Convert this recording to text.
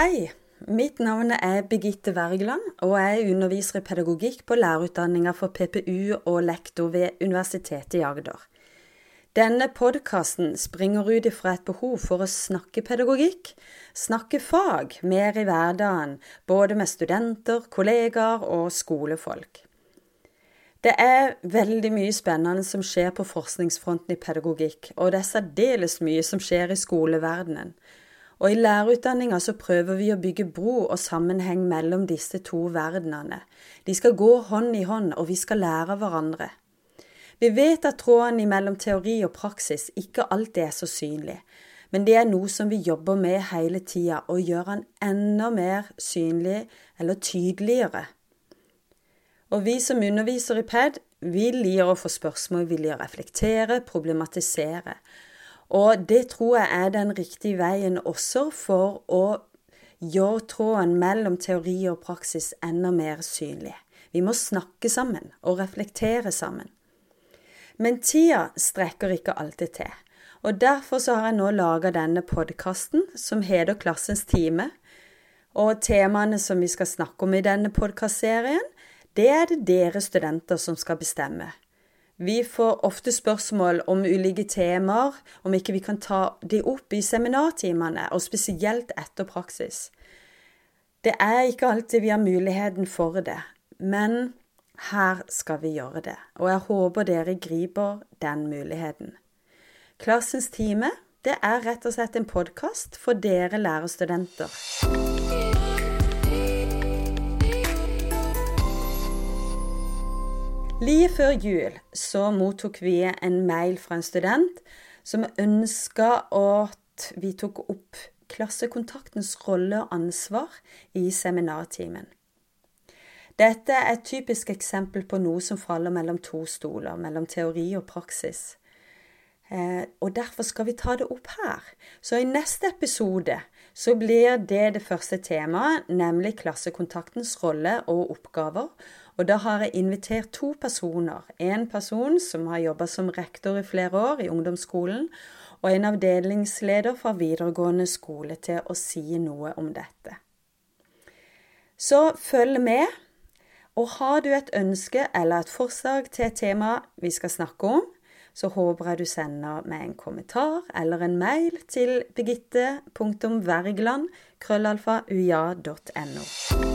Hei, mitt navn er Birgitte Wergeland, og jeg underviser i pedagogikk på lærerutdanninga for PPU og lektor ved Universitetet i Agder. Denne podkasten springer ut ifra et behov for å snakke pedagogikk, snakke fag mer i hverdagen, både med studenter, kollegaer og skolefolk. Det er veldig mye spennende som skjer på forskningsfronten i pedagogikk, og det er særdeles mye som skjer i skoleverdenen. Og i lærerutdanninga så prøver vi å bygge bro og sammenheng mellom disse to verdenene. De skal gå hånd i hånd, og vi skal lære hverandre. Vi vet at tråden mellom teori og praksis ikke alltid er så synlig, men det er noe som vi jobber med hele tida, og gjør den enda mer synlig eller tydeligere. Og vi som underviser i PED, vi liker å få spørsmål, vi liker å reflektere, problematisere. Og det tror jeg er den riktige veien også for å gjøre tråden mellom teori og praksis enda mer synlig. Vi må snakke sammen og reflektere sammen. Men tida strekker ikke alltid til. Og derfor har jeg nå laga denne podkasten som heter Klassens time. Og temaene som vi skal snakke om i denne podkastserien, det er det dere studenter som skal bestemme. Vi får ofte spørsmål om ulike temaer, om ikke vi kan ta de opp i seminartimene, og spesielt etter praksis. Det er ikke alltid vi har muligheten for det, men her skal vi gjøre det, og jeg håper dere griper den muligheten. Klassens time, det er rett og slett en podkast for dere lærerstudenter. Like før jul så mottok vi en mail fra en student som ønska at vi tok opp klassekontaktens rolle og ansvar i seminartimen. Dette er et typisk eksempel på noe som faller mellom to stoler, mellom teori og praksis. Eh, og derfor skal vi ta det opp her. Så i neste episode så blir det det første temaet, nemlig klassekontaktens rolle og oppgaver. Og da har jeg invitert to personer. En person som har jobba som rektor i flere år i ungdomsskolen, og en avdelingsleder fra videregående skole til å si noe om dette. Så følg med. Og har du et ønske eller et forslag til et tema vi skal snakke om, så håper jeg du sender meg en kommentar eller en mail til birgitte.wergeland krøllalfa uia.no.